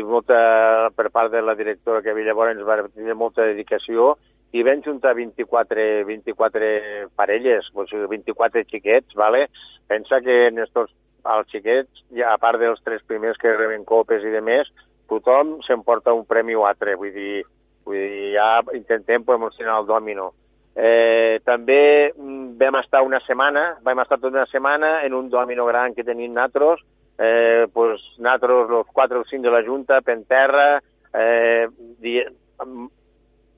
molta, per part de la directora que llavors ens va tenir molta dedicació i vam juntar 24, 24 parelles, o sigui, 24 xiquets, vale? pensa que en estos, els xiquets, ja, a part dels tres primers que reben copes i de més, tothom s'emporta un premi o altre, vull dir, vull dir ja intentem promocionar el domino. Eh, també mm, vam estar una setmana, vam estar tota una setmana en un domino gran que tenim nosaltres, eh, pues, nosaltres, els quatre o cinc de la Junta, per terra, eh,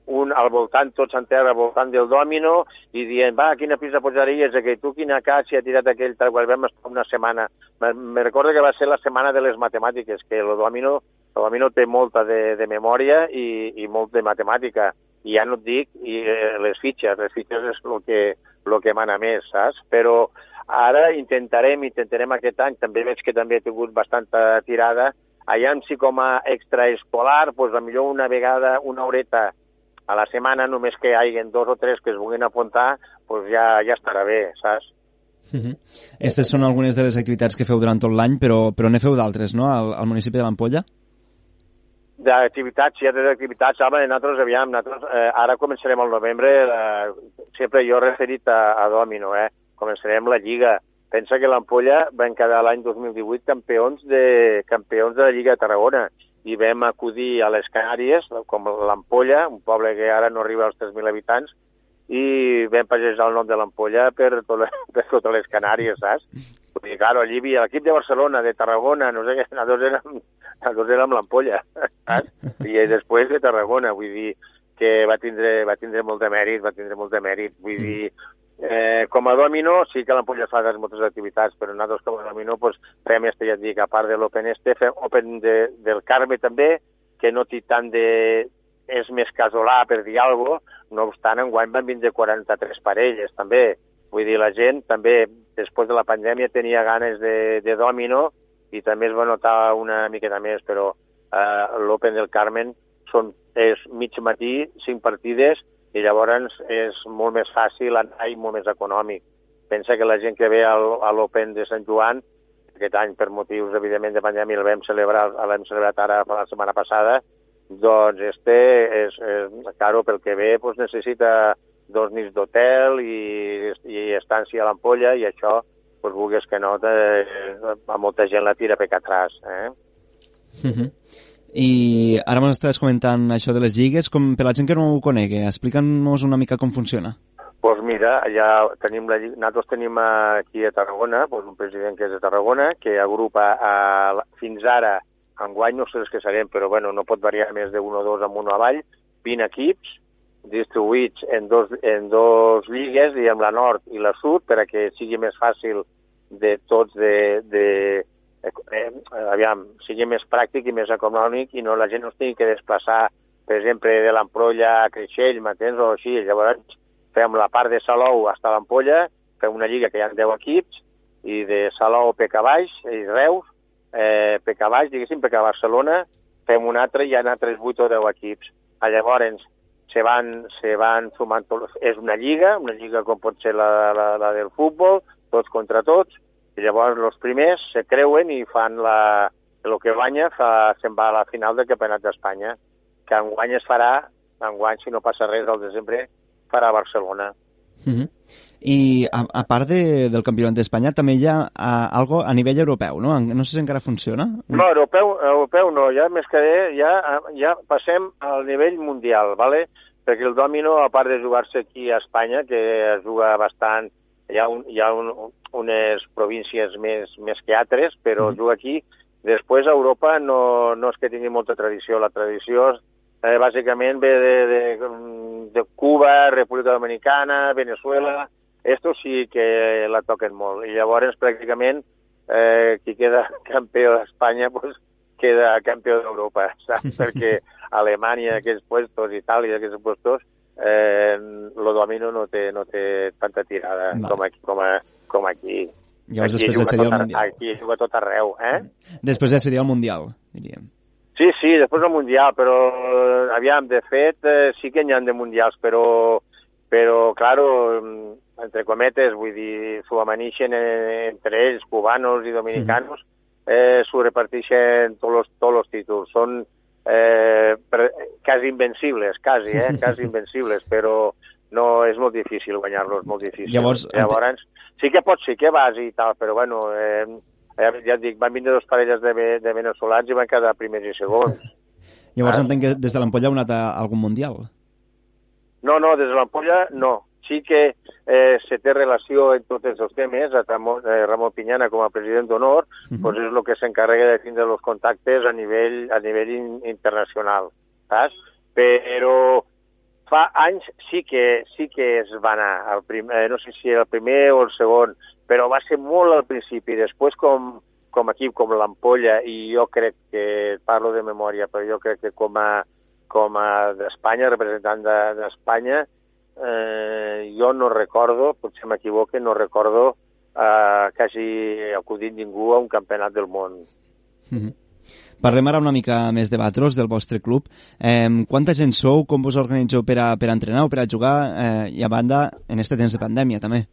un al voltant, tots en terra, al voltant del domino, i dient, va, quina pista posaries, que tu quina caixa ha tirat aquell, tal qual, vam estar una setmana. Me, recordo que va ser la setmana de les matemàtiques, que el domino, el domino té molta de, de memòria i, i molt de matemàtica, i ja no et dic, i eh, les fitxes, les fitxes és el que, el que mana més, saps? Però ara intentarem, intentarem aquest any, també veig que també he tingut bastanta tirada, allà si com a extraescolar, doncs millor una vegada, una horeta a la setmana, només que hi hagin dos o tres que es vulguin apuntar, doncs ja, ja estarà bé, saps? Uh -huh. Aquestes són algunes de les activitats que feu durant tot l'any, però, però ne feu d'altres, no?, al, al municipi de l'Ampolla? D'activitats, ja d'activitats, home, nosaltres, aviam, nosaltres, eh, ara començarem al novembre, eh, sempre jo referit a, a Domino, eh? començarem la Lliga. Pensa que l'Ampolla van quedar l'any 2018 campions de, campions de la Lliga de Tarragona i vam acudir a les Canàries, com l'Ampolla, un poble que ara no arriba als 3.000 habitants, i vam passejar el nom de l'Ampolla per, tot, per totes les Canàries, saps? Vull dir, claro, allí hi havia l'equip de Barcelona, de Tarragona, no sé què, nosaltres érem, nosaltres érem l'Ampolla, saps? I després de Tarragona, vull dir que va tindre, va tindre molt de mèrit, va tindre molt de mèrit, vull dir, Eh, com a domino, sí que l'Ampolla fa moltes activitats, però nosaltres com a domino pues, fem ja et dic, a part de l'Open este, fem Open de, del Carme també, que no té tant de... és més casolà, per dir alguna cosa, no obstant, enguany van vindre 43 parelles, també. Vull dir, la gent també, després de la pandèmia, tenia ganes de, de domino i també es va notar una miqueta més, però eh, l'Open del Carmen són, és mig matí, cinc partides, i llavors és molt més fàcil anar i molt més econòmic. Pensa que la gent que ve al, a l'Open de Sant Joan, aquest any per motius, evidentment, de pandèmia, el vam celebrar, l'hem celebrat ara la setmana passada, doncs este és, és caro pel que ve, doncs necessita dos nits d'hotel i, i estància a l'ampolla i això, doncs vulguis que no, te, a molta gent la tira per atràs. Eh? Uh -huh. I ara m'ho estaves comentant això de les lligues, com per la gent que no ho conegui, explica'ns una mica com funciona. Doncs pues mira, ja tenim la, nosaltres tenim aquí a Tarragona pues un president que és de Tarragona, que agrupa a, fins ara, enguany no sé els que serem, però bueno, no pot variar més d'un o dos amunt o avall, 20 equips distribuïts en dos, en dos lligues, diguem la nord i la sud, per a que sigui més fàcil de tots de, de, eh, eh, aviam, sigui més pràctic i més econòmic i no la gent no es tingui que desplaçar, per exemple, de l'Ampolla a Creixell, m'entens, o així. Llavors fem la part de Salou fins a l'Ampolla, fem una lliga que hi ha 10 equips, i de Salou Peca Baix, i Reus, eh, Peca Baix, diguéssim, Peca Barcelona, fem un altre i hi ha altres 8 o 10 equips. A llavors se van, se van sumant és una lliga, una lliga com pot ser la, la, la del futbol, tots contra tots, i llavors els primers se creuen i fan la, el que guanya se'n va a la final del Campionat d'Espanya, que enguany es farà, enguany, si no passa res, al desembre, farà a Barcelona. Uh -huh. I a, a part de, del Campionat d'Espanya també hi ha a, algo a nivell europeu, no? No sé si encara funciona. No, europeu, europeu no, ja més que bé, ja, ja passem al nivell mundial, ¿vale? perquè el domino, a part de jugar-se aquí a Espanya, que es juga bastant, hi ha, un, hi ha un, unes províncies més, més que altres, però mm. juga aquí. Després a Europa no, no és que tingui molta tradició, la tradició eh, bàsicament ve de, de, de Cuba, República Dominicana, Venezuela, esto sí que la toquen molt. I llavors, pràcticament, eh, qui queda campió d'Espanya pues, queda campió d'Europa, saps? Perquè Alemanya, aquests puestos, Itàlia, aquests puestos, eh, lo domino no té, no té tanta tirada Va. com aquí. Com, a, com aquí. Llavors aquí després ja juga seria tot, el ar- Mundial. Aquí juga tot arreu, eh? Després ja seria el Mundial, diríem. Sí, sí, després el Mundial, però eh, aviam, de fet, eh, sí que n'hi ha de Mundials, però, però claro, mm, entre cometes, vull dir, s'ho amanixen entre ells, cubanos i dominicanos, eh, s'ho reparteixen tots los, tots los títols. Són eh, per, quasi invencibles, quasi, eh, quasi invencibles, però no és molt difícil guanyar-los, molt difícil. Llavors, Llavors, sí que pots, sí que vas i tal, però bueno, eh, ja, et dic, van vindre dos parelles de, de veneçolans i van quedar primers i segons. Llavors Ah. entenc que des de l'Ampolla heu anat a algun Mundial. No, no, des de l'Ampolla no. Sí que eh, se té relació en tots els temes. A Ramon, eh, Ramon Pinyana, com a president d'honor, Mhm. pues és el que s'encarrega de tindre els contactes a nivell, a nivell in, internacional. Saps? Però fa anys sí que, sí que es va anar, al prim, eh, no sé si el primer o el segon, però va ser molt al principi. Després, com, com equip, com l'Ampolla, i jo crec que, parlo de memòria, però jo crec que com a, com a d'Espanya, representant de- d'Espanya, eh, jo no recordo, potser m'equivoque, no recordo eh, que hagi acudit ningú a un campionat del món. Mhm. Parlem ara una mica més de Batros, del vostre club. Eh, quanta gent sou? Com vos organitzeu per a, per a entrenar o per a jugar? Eh, I a banda, en este temps de pandèmia, també.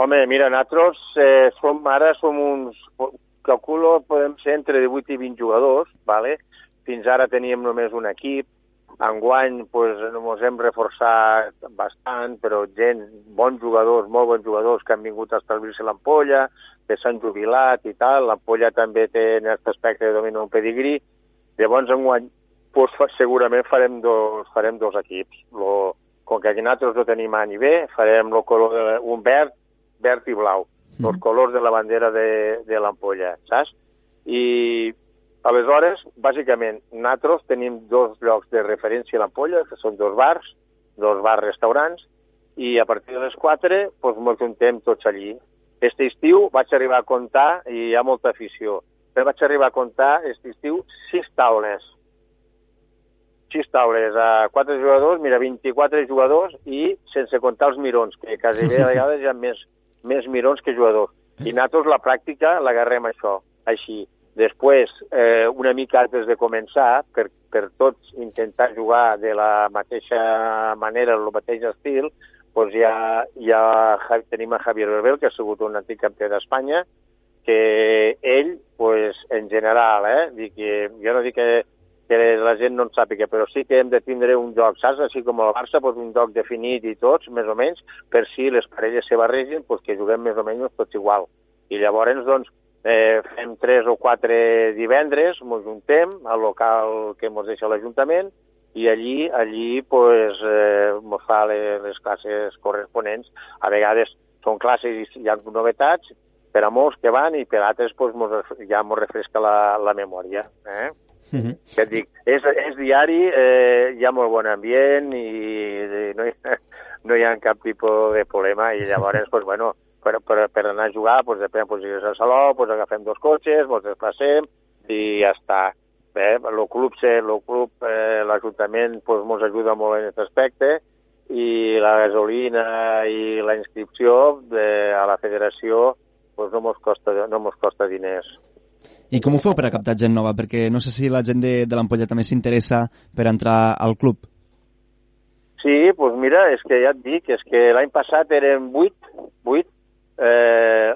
Home, mira, nosaltres eh, som, ara som uns... Calculo, podem ser entre 18 i 20 jugadors, vale? fins ara teníem només un equip, enguany pues, ens hem reforçat bastant, però gent, bons jugadors, molt bons jugadors que han vingut a establir-se l'Ampolla, que s'han jubilat i tal. L'Ampolla també té en aquest aspecte de domini un pedigrí. Llavors, enguany, pues, segurament farem dos, farem dos equips. Lo, com que aquí nosaltres no tenim A ni B, farem lo color de, un verd, verd i blau, els colors de la bandera de, de l'Ampolla, saps? I aleshores, bàsicament, nosaltres tenim dos llocs de referència a l'Ampolla, que són dos bars, dos bars restaurants, i a partir de les 4 doncs, ens juntem tots allí. Este estiu vaig arribar a comptar, i hi ha molta afició, però vaig arribar a comptar, este estiu, sis taules. Sis taules a quatre jugadors, mira, 24 jugadors i sense comptar els mirons, que quasi bé a vegades hi ha més, més mirons que jugadors. I nosaltres la pràctica l'agarrem això, així. Després, eh, una mica antes de començar, per, per tots intentar jugar de la mateixa manera, el mateix estil, doncs ja, ja tenim a Javier Berbel, que ha sigut un antic campió d'Espanya, que ell, pues, en general, eh, dic que, jo no dic que, que la gent no en sàpiga, però sí que hem de tindre un joc, saps? Així com el Barça, pues, un joc definit i tots, més o menys, per si les parelles se barregen, pues, que juguem més o menys tots igual. I llavors, doncs, eh, fem tres o quatre divendres, ens juntem al local que ens deixa l'Ajuntament i allí, allí pues, eh, mos fa les, les classes corresponents. A vegades són classes i hi ha novetats per a molts que van i per altres pues, mos, ja ens refresca la, la memòria. Eh? Mhm. Ja et dic, és, és diari, eh, hi ha molt bon ambient i, i no, hi, no hi ha cap tipus de problema i llavors, pues, bueno, per, per, per anar a jugar, doncs, depèn, doncs, si és a Salou, doncs, agafem dos cotxes, ens desplacem i ja està. Bé, el club, el club eh, l'Ajuntament doncs, ens ajuda molt en aquest aspecte i la gasolina i la inscripció de, a la federació doncs, no mos costa, no mos costa diners. I com ho feu per a captar gent nova? Perquè no sé si la gent de, de l'Ampolla també s'interessa per entrar al club. Sí, doncs mira, és que ja et dic, és que l'any passat eren 8, 8, eh,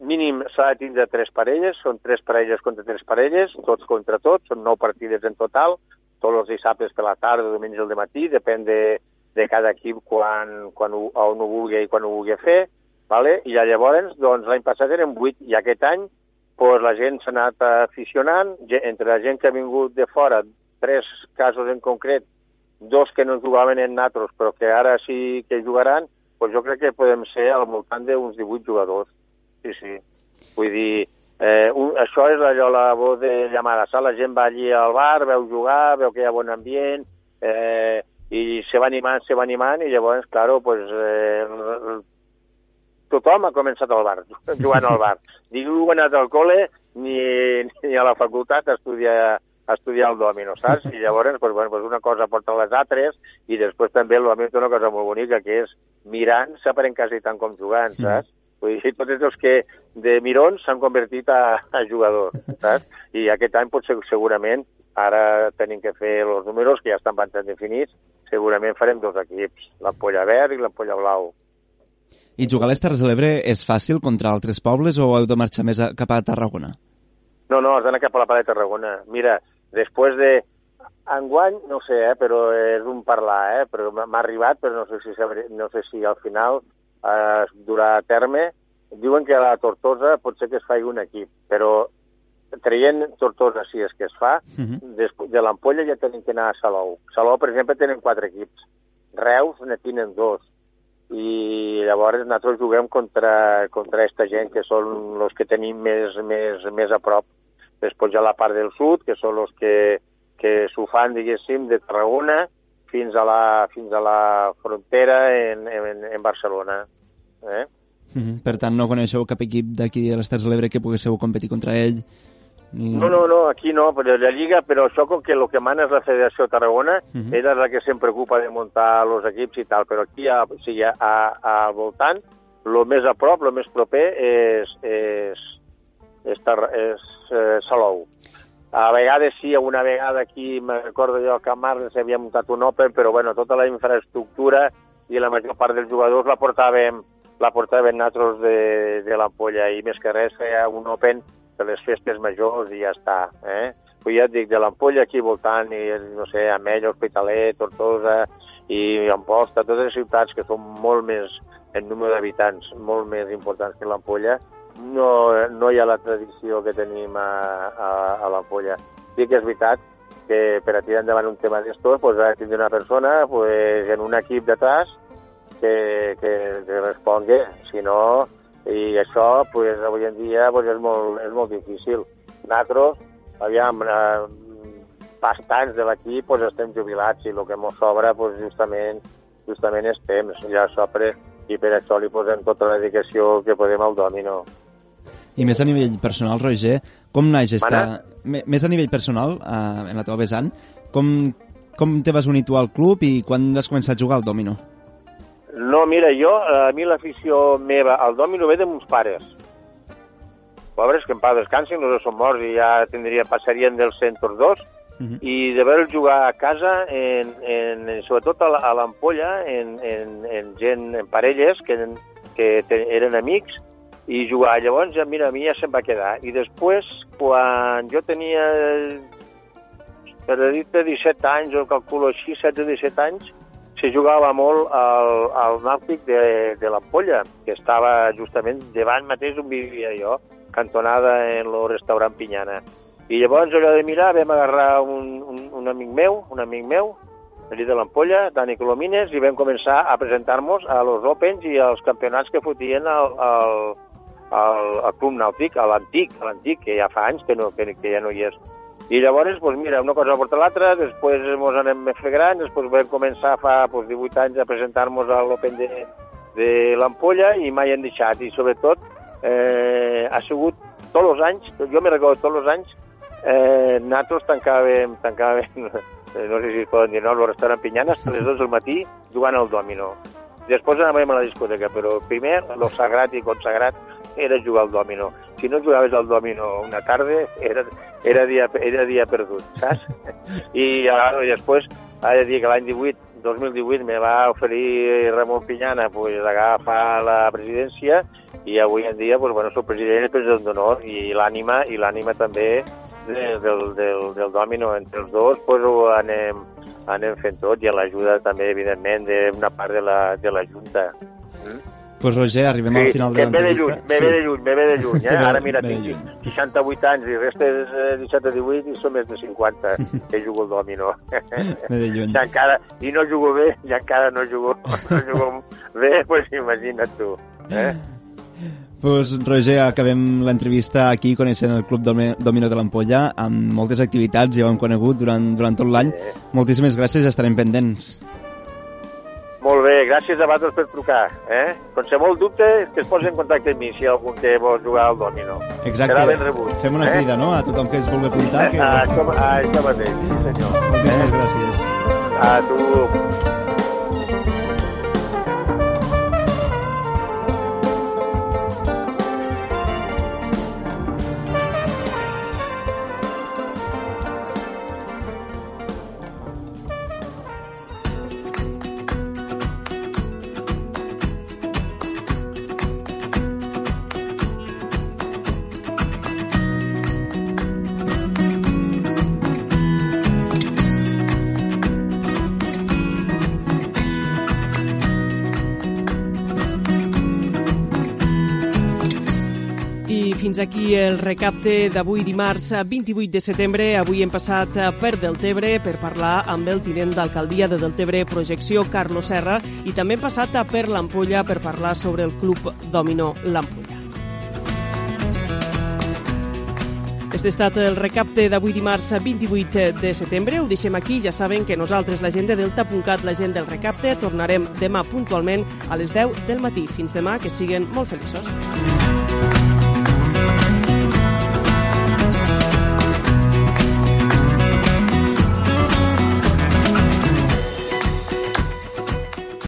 mínim s'ha de tindre tres parelles, són tres parelles contra tres parelles, tots contra tots, són nou partides en total, tots els dissabtes per la tarda, diumenge al matí, depèn de, de cada equip quan, quan ho, on ho vulgui i quan ho vulgui fer, vale? i ja llavors, doncs l'any passat eren 8, i aquest any doncs, la gent s'ha anat aficionant, entre la gent que ha vingut de fora, tres casos en concret, dos que no jugaven en natros, però que ara sí que jugaran, doncs jo crec que podem ser al voltant d'uns 18 jugadors. Sí, sí. Vull dir, eh, un, això és allò, la voz de llamada. La gent va allí al bar, veu jugar, veu que hi ha bon ambient, eh, i se va animant, se va animant, i llavors, claro, pues, eh, tothom ha començat al bar, jugant al bar. Ningú ha anat al col·le ni, ni a la facultat a estudiar, a estudiar el domino, saps? I llavors, pues, bueno, pues una cosa porta les altres i després també el domino té una cosa molt bonica que és mirant s'aprèn quasi tant com jugant, saps? Vull dir, tots els que de mirons s'han convertit a, a jugadors, saps? I aquest any potser segurament ara tenim que fer els números que ja estan bastant definits, segurament farem dos equips, l'ampolla verd i l'ampolla blau. I jugar a les Terres de l'Ebre és fàcil contra altres pobles o heu de marxar més a, cap a Tarragona? No, no, has d'anar cap a la Pala de Tarragona. Mira, després de... Enguany, no sé, eh, però és un parlar, eh, però m'ha arribat, però no sé si, no sé si al final eh, es durà a terme. Diuen que a la Tortosa pot ser que es faci un equip, però traient Tortosa, si és que es fa, Després, de l'Ampolla ja tenim que anar a Salou. Salou, per exemple, tenen quatre equips. Reus ne tenen dos. I llavors nosaltres juguem contra, contra aquesta gent que són els que tenim més, més, més a prop. Després hi ha la part del sud, que són els que, que s'ho fan, diguéssim, de Tarragona fins a la, fins a la frontera en, en, en Barcelona. Eh? Mm -hmm. Per tant, no coneixeu cap equip d'aquí de les Terres de l'Ebre que poguéssiu competir contra ell? Ni... No, no, no, aquí no, però la Lliga, però això com que el que mana és la Federació de Tarragona, uh Mhm. -huh. ella és la que se'n preocupa de muntar els equips i tal, però aquí a, o sigui, a, a, al voltant, el més a prop, el més proper és, és, és, és eh, Salou. A vegades sí, una vegada aquí, me recordo jo que a Marles havia muntat un Open, però bueno, tota la infraestructura i la major part dels jugadors la portàvem, la portàvem nosaltres de, de l'ampolla i més que res feia un Open per les festes majors i ja està. Eh? Però ja et dic, de l'ampolla aquí voltant, i, no sé, Amella, Hospitalet, Tortosa i Amposta, totes les ciutats que són molt més, en número d'habitants, molt més importants que l'ampolla, no, no hi ha la tradició que tenim a, a, a l'ampolla. Sí que és veritat que per a tirar endavant un tema d'estos pues, ha de tindre una persona pues, en un equip d'atrás que, que, que respongui. Si no, i això pues, avui en dia pues, és, molt, és molt difícil. Nosaltres, aviam, eh, bastants de l'equip pues, estem jubilats i el que ens sobra pues, justament, justament és temps. Ja sobre, i per això li posem tota la dedicació que podem al domino. I més a nivell personal, Roger, com naix esta... Més a nivell personal, eh, en la teva vessant, com, com te vas unir tu al club i quan vas començar a jugar al domino? No, mira, jo, a mi l'afició meva al domino ve de meus pares. Pobres, que en pau descansin, no són morts i ja tindria, passarien dels 102, Mhm. i de veure jugar a casa, en, en, en, sobretot a l'Ampolla, en, en, en gent, en parelles, que, que te, eren amics, i jugar. Llavors, ja, mira, a mi ja se'm va quedar. I després, quan jo tenia, per dir-te, 17 anys, o calculo així, 16-17 anys, se jugava molt al, al nàutic de, de l'Ampolla, que estava justament davant mateix on vivia jo, cantonada en el restaurant Pinyana. I llavors, allò de mirar, vam agarrar un, un, un amic meu, un amic meu, allí de l'Ampolla, Dani Colomines, i vam començar a presentar-nos a los Opens i als campionats que fotien al, al, al, al Club Nàutic, a l'antic, a l'antic, que ja fa anys que, no, que, que ja no hi és. I llavors, doncs mira, una cosa porta l'altra, després ens anem fer grans, després vam començar fa doncs, 18 anys a presentar-nos a l'Open de, de l'ampolla i mai han deixat. I sobretot eh, ha sigut tots els anys, jo me recordo tots els anys, eh, nosaltres tancàvem, tancàvem, no sé si es poden dir, no, el restaurant Pinyanes a les 2 del matí jugant al dòmino. Després anàvem a la discoteca, però primer, lo sagrat i consagrat era jugar al dòmino. Si no jugaves al dòmino una tarda, era, era, dia, era dia perdut, saps? I, ara, i després, ha de dir que l'any 18, 2018, me va oferir Ramon Pinyana pues, agafar la presidència i avui en dia pues, bueno, soc president i president d'honor i l'ànima i l'ànima també de, del, del, del dòmino entre els dos pues, ho anem, anem fent tot i a l'ajuda també, evidentment, d'una part de la, de la Junta. Mm? Pues Roger, arribem al final de que ve de l'entrevista. lluny, me ve de lluny, me ve de lluny. Eh? Ara mira, tinc lluny. 68 anys i restes eh, 17 a 18 i som més de 50 que jugo al dòmino. Ve de lluny. I encara, i no jugo bé, i encara no jugo, no jugo bé, pues imagina't tu. Eh? Pues, Roger, acabem l'entrevista aquí coneixent el Club Domi- Domino de l'Ampolla amb moltes activitats, ja ho hem conegut durant, durant tot l'any. Moltíssimes gràcies estarem pendents. Molt bé, gràcies a vosaltres per trucar. Eh? Qualsevol dubte, que es posi en contacte amb mi si algun que vol jugar al dòmino. Exacte. Serà ben rebut. Fem una eh? crida, no?, a tothom que es vulgui apuntar. Que... A, això, a això mateix, sí senyor. Moltíssimes gràcies. A tu. Fins aquí el recapte d'avui dimarts 28 de setembre. Avui hem passat per Deltebre per parlar amb el tinent d'alcaldia de Deltebre Projecció, Carlos Serra, i també hem passat per l'Ampolla per parlar sobre el club Domino l'Ampolla. Este ha estat el recapte d'avui dimarts 28 de setembre. Ho deixem aquí. Ja saben que nosaltres, la gent de Delta.cat, la gent del recapte, tornarem demà puntualment a les 10 del matí. Fins demà, que siguen molt feliços.